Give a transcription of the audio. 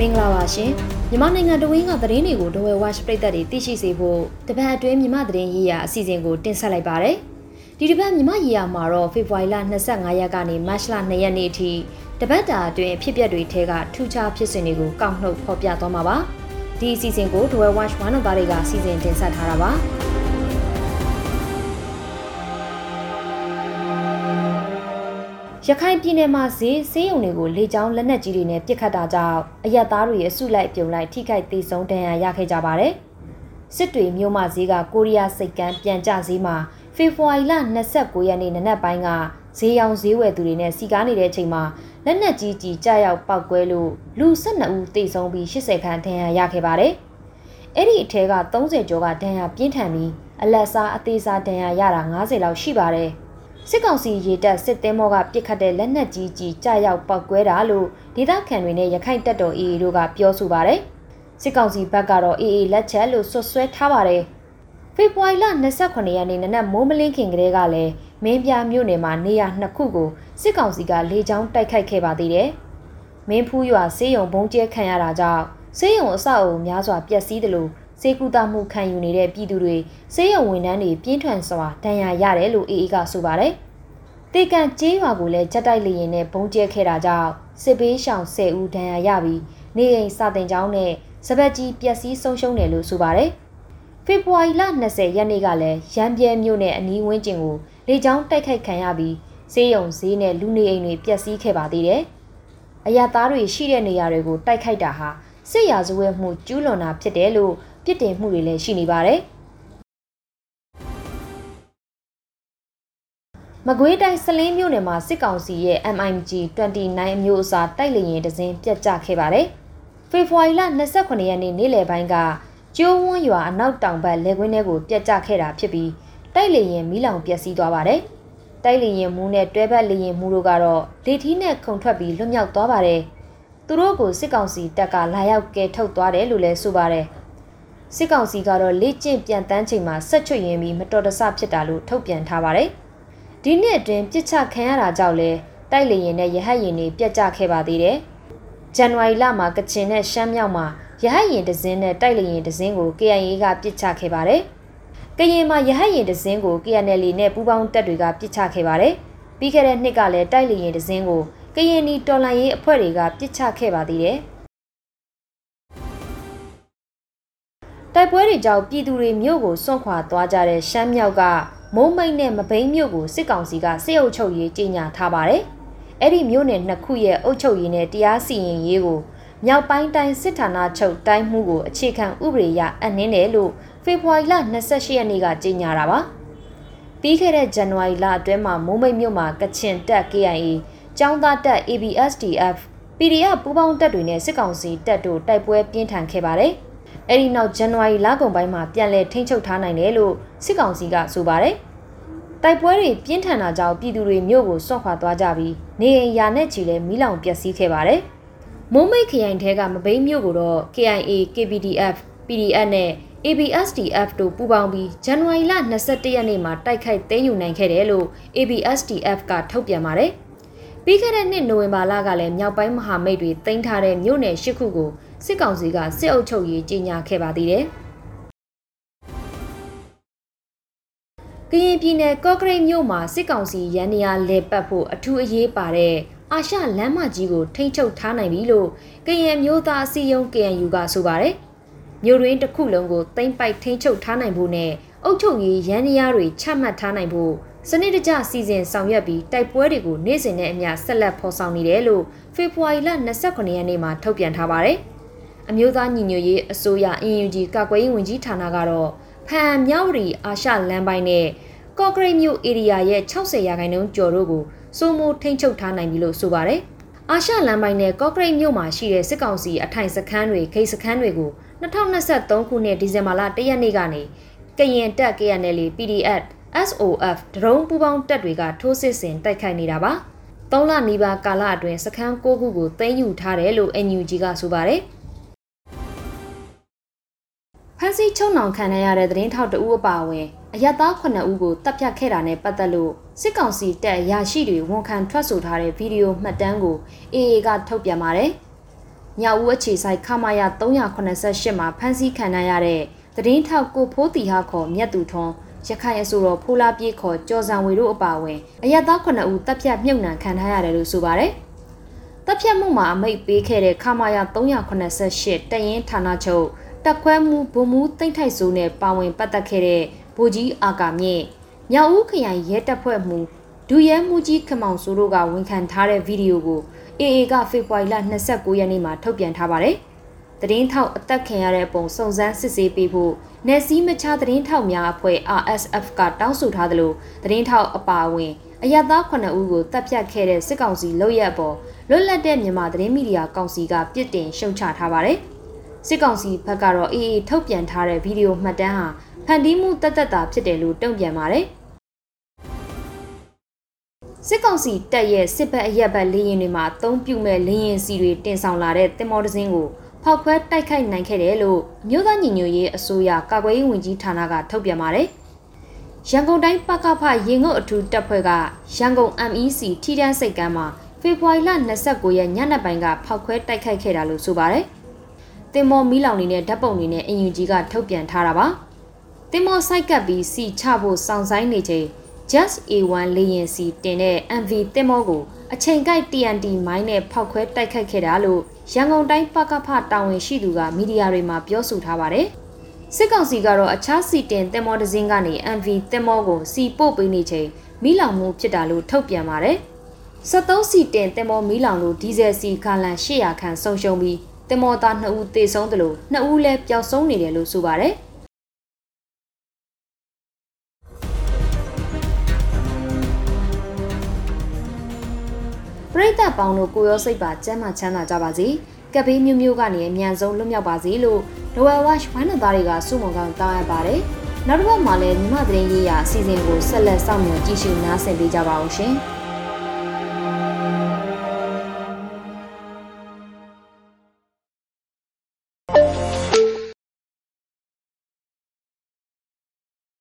မင်္ဂလာပါရှင်မြန်မာနိုင်ငံတဝင်းကသတင်းတွေကိုဒဝဲဝါရှ်ပြည်သက်တွေသိရှိစေဖို့တပတ်အတွင်းမြန်မာသတင်းရေးရာအစီအစဉ်ကိုတင်ဆက်လိုက်ပါတယ်ဒီတပတ်မြန်မာရေးရာမှာတော့ဖေဖော်ဝါရီလ25ရက်ကနေမတ်လ2ရက်နေ့အထိတပတ်တာအတွင်းဖြစ်ပျက်တွေထဲကထူးခြားဖြစ်စဉ်တွေကိုကောက်နှုတ်ဖော်ပြသွားမှာပါဒီအစီအစဉ်ကိုဒဝဲဝါရှ်ဝမ်နသားတွေကစီစဉ်တင်ဆက်ထားတာပါ ရခိုင်ပြည်နယ်မှာဈေးဆေးရုံတွေကိုလေကြောင်းလက်နက်ကြီးတွေနဲ့ပစ်ခတ်တာကြောင့်အရက်သားတွေရဲ့ဆုလိုက်ပြုံလိုက်ထိခိုက်ဒေဆုံးဒဏ်ရာရခဲ့ကြပါတယ်။စစ်တွေမြို့မှဈေးကကိုရီးယားစိတ်ကမ်းပြန်ကျဈေးမှာဖေဖော်ဝါရီလ29ရက်နေ့နနက်ပိုင်းကဈေးရောင်ဈေးဝယ်သူတွေနဲ့စီကားနေတဲ့အချိန်မှာလက်နက်ကြီးကြီးကြရောက်ပောက်ကွဲလို့လူ12ဦးသေဆုံးပြီး80ခန့်ဒဏ်ရာရခဲ့ပါတယ်။အဲ့ဒီအထက်က30ကျော်ကဒဏ်ရာပြင်းထန်ပြီးအလက်စားအသေးစားဒဏ်ရာရတာ90လောက်ရှိပါတယ်။ စစ်ကောင်စီရေတပ်စစ်သင်းမောကပြစ်ခတ်တဲ့လက်နက်ကြီးကြီးကြရောက်ပောက်ကွဲတာလို့ဒေသခံတွေနဲ့ရခိုင်တပ်တော် AA တို့ကပြောဆိုပါတယ်။စစ်ကောင်စီဘက်ကတော့ AA လက်ချက်လို့ဆွဆွဲထားပါတယ်။ဖေဖော်ဝါရီလ28ရက်နေ့နနက်မိုးမလင်းခင်ကလေးကလည်းမင်းပြမြို့နယ်မှာနေရနှစ်ခုကိုစစ်ကောင်စီကလေကြောင်းတိုက်ခိုက်ခဲ့ပါသေးတယ်။မင်းဖူးရွာဆေးရုံဘုံကျဲခံရတာကြောင့်ဆေးရုံအဆောက်အအုံများစွာပျက်စီးတယ်လို့ စေကူတာမှုခံယူနေတဲ့ပြည်သူတွေစေယုံဝန်ထမ်းတွေပြင်းထန်စွာဒဏ်ရာရတယ်လို့အေအေကဆိုပါတယ်။တေကန်ကျေးရွာကိုလည်းချက်တိုက်လေရင်နဲ့ဘုံကျဲခဲ့တာကြောင့်စစ်ဘေးရှောင်10ဦးဒဏ်ရာရပြီးနေအိမ်စာတင်ကျောင်းနဲ့စပက်ကြီးပျက်စီးဆုံးရှုံးတယ်လို့ဆိုပါတယ်။ဖေဖော်ဝါရီလ20ရက်နေ့ကလည်းရန်ပြဲမြို့နယ်အနီးဝန်းကျင်ကိုလေကြောင်းတိုက်ခိုက်ခံရပြီးစေယုံဈေးနဲ့လူနေအိမ်တွေပျက်စီးခဲ့ပါသေးတယ်။အရသားတွေရှိတဲ့နေရာတွေကိုတိုက်ခိုက်တာဟာစစ်ရာဇဝဲမှုကျူးလွန်တာဖြစ်တယ်လို့ ပြစ်တင်မှုတွေလည်းရှိနေပါတယ်။မကွေးတိုင်းစလင်းမြို့နယ်မှာစစ်ကောင်စီရဲ့ MIG 29အမျိုးအစားတိုက်လေရင်တစင်းပြတ်ကျခဲ့ပါတယ်။ဖေဖော်ဝါရီလ28ရက်နေ့နေ့လယ်ပိုင်းကကျိုးဝန်းရွာအနောက်တောင်ဘက်လယ်ကွင်းထဲကိုပြတ်ကျခဲ့တာဖြစ်ပြီးတိုက်လေရင်မီးလောင်ပျက်စီးသွားပါတယ်။တိုက်လေရင်မူးနဲ့တွဲဘက်လေရင်မူးတို့ကတော့လေထီးနဲ့ခုန်ထွက်ပြီးလွတ်မြောက်သွားပါတယ်။သူတို့ကိုစစ်ကောင်စီတပ်ကလာရောက်ကဲထုတ်သွားတယ်လို့လည်းဆိုပါတယ်။ စစ်ကောင်စီကတော့လေ့ကျင့်ပြန်တန်းချိန်မှာဆက်ချွတ်ရင်းပြီးမတော်တဆဖြစ်တာလို့ထုတ်ပြန်ထားပါတယ်။ဒီနှစ်အတွင်းပြစ်ချခံရတာကြောင့်လဲတိုက်လေရင်နဲ့ရဟတ်ရင်တွေပြတ်ကျခဲ့ပါသေးတယ်။ဇန်နဝါရီလမှာကချင်နဲ့ရှမ်းမြောက်မှာရဟတ်ရင်တစင်းနဲ့တိုက်လေရင်တစင်းကို KIA ကပြစ်ချခဲ့ပါတယ်။ကရင်မှာရဟတ်ရင်တစင်းကို KNL နဲ့ပူးပေါင်းတပ်တွေကပြစ်ချခဲ့ပါတယ်။ပြီးခဲ့တဲ့နှစ်ကလည်းတိုက်လေရင်တစင်းကိုကရင်နီတော်လှန်ရေးအဖွဲ့တွေကပြစ်ချခဲ့ပါသေးတယ်။ တိုက်ပွဲတွေကြောင့်ပြည်သူတွေမြို့ကိုစွန့်ခွာသွားကြတဲ့ရှမ်းမြောက်ကမုံမိတ်နဲ့မဘိန်းမြို့ကိုစစ်ကောင်စီကစစ်အုပ်ချုပ်ရေးကြီးညာထားပါတယ်။အဲ့ဒီမြို့နယ်နှစ်ခုရဲ့အုပ်ချုပ်ရေးနဲ့တရားစီရင်ရေးကိုမြောက်ပိုင်းတိုင်းစစ်ဌာနချုပ်တိုင်းမှုကိုအခြေခံဥပဒေအရအနှင်းတယ်လို့ဖေဖော်ဝါရီလ28ရက်နေ့ကကြေညာတာပါ။ပြီးခဲ့တဲ့ဇန်နဝါရီလအတွင်းမှာမုံမိတ်မြို့မှာကချင်တပ် KIA ចောင်းသားတပ် ABSDF PDF ပူးပေါင်းတပ်တွေနဲ့စစ်ကောင်စီတပ်တို့တိုက်ပွဲပြင်းထန်ခဲ့ပါတယ်။ အဲ့ဒီနောက်ဇန်နဝါရီလကုန်ပိုင်းမှာပြန်လည်ထိန်းချုပ်ထားနိုင်တယ်လို့စစ်ကောင်စီကဆိုပါတယ်။တိုက်ပွဲတွေပြင်းထန်တာကြောင့်ပြည်သူတွေမြို့ကိုစွန့်ခွာသွားကြပြီးနေအိမ်ယာနဲ့ချီလဲမီးလောင်ပျက်စီးခဲ့ပါတယ်။မုံမိတ်ခရိုင်ထဲကမဘိန်းမြို့ကိုတော့ KIA, KPDF, PDF နဲ့ ABSDF တို့ပူးပေါင်းပြီးဇန်နဝါရီလ22ရက်နေ့မှာတိုက်ခိုက်သိမ်းယူနိုင်ခဲ့တယ်လို့ ABSDF ကထုတ်ပြန်ပါတယ်။ပြီးခဲ့တဲ့နှစ်နိုဝင်ဘာလကလည်းမြောက်ပိုင်းမဟာမိတ်တွေတင်ထားတဲ့မြို့နယ်၈ခုကို စစ်ကောင်စီကစစ်အုပ်ချုပ်ရေးကြီးညာခဲ့ပါသေးတယ်။ကရင်ပြည်နယ်ကော့ကရိတ်မြို့မှာစစ်ကောင်စီရန်နေရလဲပတ်ဖို့အထူးအရေးပါတဲ့အာရှလမ်းမကြီးကိုထိမ့်ချုပ်ထားနိုင်ပြီလို့ကရင်မျိုးသားအစည်းအရုံး KNU ကဆိုပါတယ်။မြို့ရင်းတစ်ခုလုံးကိုတိမ့်ပိုက်ထိမ့်ချုပ်ထားနိုင်ဖို့နဲ့အုပ်ချုပ်ရေးရန်နေရတွေချမှတ်ထားနိုင်ဖို့စနစ်တကျစီစဉ်ဆောင်ရွက်ပြီးတိုက်ပွဲတွေကိုနေ့စဉ်နဲ့အမျှဆက်လက်ဖော်ဆောင်နေတယ်လို့ဖေဖော်ဝါရီလ29ရက်နေ့မှာထုတ်ပြန်ထားပါတယ်။ အမျိုးသားညီညွတ်ရေးအစိုးရ UNG ကာကွယ်ရေးဝန်ကြီးဌာနကတော့ဖန်မြောက်ရီအာရှလမ်းပိုင်းနဲ့ကော့ဂရိတ်မြို့ဧရိယာရဲ့60ရာခိုင်နှုန်းကျော်တို့ကိုစိုးမိုးထိန်းချုပ်ထားနိုင်ပြီလို့ဆိုပါတယ်။အာရှလမ်းပိုင်းနဲ့ကော့ဂရိတ်မြို့မှာရှိတဲ့စစ်ကောင်စီအထိုင်စခန်းတွေဂိတ်စခန်းတွေကို2023ခုနှစ်ဒီဇင်ဘာလ1ရက်နေ့ကနေကရင်တပ် KNL PDF SOF ဒရုန်းပူပေါင်းတပ်တွေကထိုးစစ်ဆင်တိုက်ခိုက်နေတာပါ။၃လနီးပါးကာလအတွင်းစခန်း၉ခုကိုသိမ်းယူထားတယ်လို့ NUG ကဆိုပါတယ်။ ဖမ်းဆီးချုံနှောင်ခံရတဲ့သတင်းထောက်တဦးအပါအဝင်အရက်သား9ဦးကိုတပ်ဖြတ်ခဲ့တာနဲ့ပတ်သက်လို့စစ်ကောင်စီတပ်ရရှိတွေဝန်ခံထွက်ဆိုထားတဲ့ဗီဒီယိုမှတ်တမ်းကို AA ကထုတ်ပြန်ပါတယ်။ညဦးအခြေဆိုင်ခမာယာ388မှာဖမ်းဆီးခံရတဲ့သတင်းထောက်ကိုဖိုးတီဟာခေါ်မြတ်သူထွန်းရခိုင်အဆိုတော်ဖိုးလာပြေးခေါ်ကြော်စံဝေတို့အပါအဝင်အရက်သား9ဦးတပ်ဖြတ်မြုပ်နှံခံထားရတယ်လို့ဆိုပါတယ်။တပ်ဖြတ်မှုမှာအမိတ်ပေးခဲ့တဲ့ခမာယာ388တရင်ဌာနချုပ် တက်ခွဲမှုဗိုလ်မှူးတိမ့်ထိုက်စိုးနဲ့ပါဝင်ပတ်သက်ခဲ့တဲ့ဗိုလ်ကြီးအာကာမြင့်မြောက်ဦးခရိုင်ရဲတပ်ဖွဲ့မှုဒူရဲမှုကြီးခမောင်စိုးတို့ကဝန်ခံထားတဲ့ဗီဒီယိုကို AA ကဖေဖော်ဝါရီလ29ရက်နေ့မှာထုတ်ပြန်ထားပါတယ်။သတင်းထောက်အသက်ခံရတဲ့ပုံစုံစမ်းစစ်ဆေးပေးဖို့နယ်စည်းမခြားသတင်းထောက်များအဖွဲ့ RSF ကတောင်းဆိုထားသလိုသတင်းထောက်အပါအဝင်အရသား9ဦးကိုတပ်ဖြတ်ခဲ့တဲ့စစ်ကောင်စီလုပ်ရက်ပေါ်လွတ်လပ်တဲ့မြန်မာသတင်းမီဒီယာကောင်စီကပြစ်တင်ရှုံချထားပါတယ်။ စစ်ကောင်စီဘက်ကတော့ AA ထုတ်ပြန်ထားတဲ့ဗီဒီယိုမှတ်တမ်းဟာဖန်တီးမှုတသက်တာဖြစ်တယ်လို့တုံ့ပြန်ပါတယ်။စစ်ကောင်စီတပ်ရဲ့စစ်ဘက်အရက်ဘက်လေရင်တွေမှာအသုံးပြုမဲ့လေရင်စီတွေတင်ဆောင်လာတဲ့တင်မောတစင်းကိုဖောက်ခွဲတိုက်ခိုက်နိုင်ခဲ့တယ်လို့မြို့သားညီညွတ်ရေးအစိုးရကာကွယ်ရေးဝန်ကြီးဌာနကထုတ်ပြန်ပါတယ်။ရန်ကုန်တိုင်းပကဖရေငုတ်အထူးတပ်ဖွဲ့ကရန်ကုန် MEC ထိတန်းစိတ်ကမ်းမှာဖေဖော်ဝါရီလ29ရက်ညနေပိုင်းကဖောက်ခွဲတိုက်ခိုက်ခဲ့တာလို့ဆိုပါတယ်။ တင်မော်မီးလောင်နေတဲ့ဓာတ်ပုံတွေနဲ့အင်ယူဂျီကထုတ်ပြန်ထားတာပါ။တင်မော်စိုက်ကပ်ပြီးစီချဖို့စောင့်ဆိုင်နေချိန် Just A1 လေယာဉ်စီတင်တဲ့ MV တင်မောကိုအချိန်ကိုက် TNT မိုင်းနဲ့ဖောက်ခွဲတိုက်ခိုက်ခဲ့တာလို့ရန်ကုန်တိုင်းပကဖတာဝန်ရှိသူကမီဒီယာတွေမှာပြောဆိုထားပါတယ်။စစ်ကောင်စီကတော့အခြားစီတင်တင်မောတစ်စင်းကနေ MV တင်မောကိုစီပို့ပေးနေချိန်မိလောင်မှုဖြစ်တာလို့ထုတ်ပြန်ပါတယ်။73စီတင်တင်မောမိလောင်လို့ဒီဇယ်စီခါလန်800ခန့်ဆုံးရှုံးပြီး တင်မောသား2ဦးသေဆုံးတယ်လို့2ဦးလည်းပျောက်ဆုံးနေတယ်လို့ဆိုပါတယ်။ပရိသတ်ပေါင်းတို့ကိုရောစိတ်ပါကျမ်းမာချမ်းသာကြပါစေကပ်ဘေးမျိုးမျိုးကနေအမြန်ဆုံးလွတ်မြောက်ပါစေလို့ဒဝဲဝါရှ်ဝိုင်းတော်သားတွေကစုမုံကောင်းတောင်းရပါတယ်နောက်တစ်ပတ်မှာလည်းမြမသတင်းရေးရာအစီအစဉ်ကိုဆက်လက်စောင့်မျှော်ကြည့်ရှုနားဆင်ပေးကြပါအောင်ရှင်။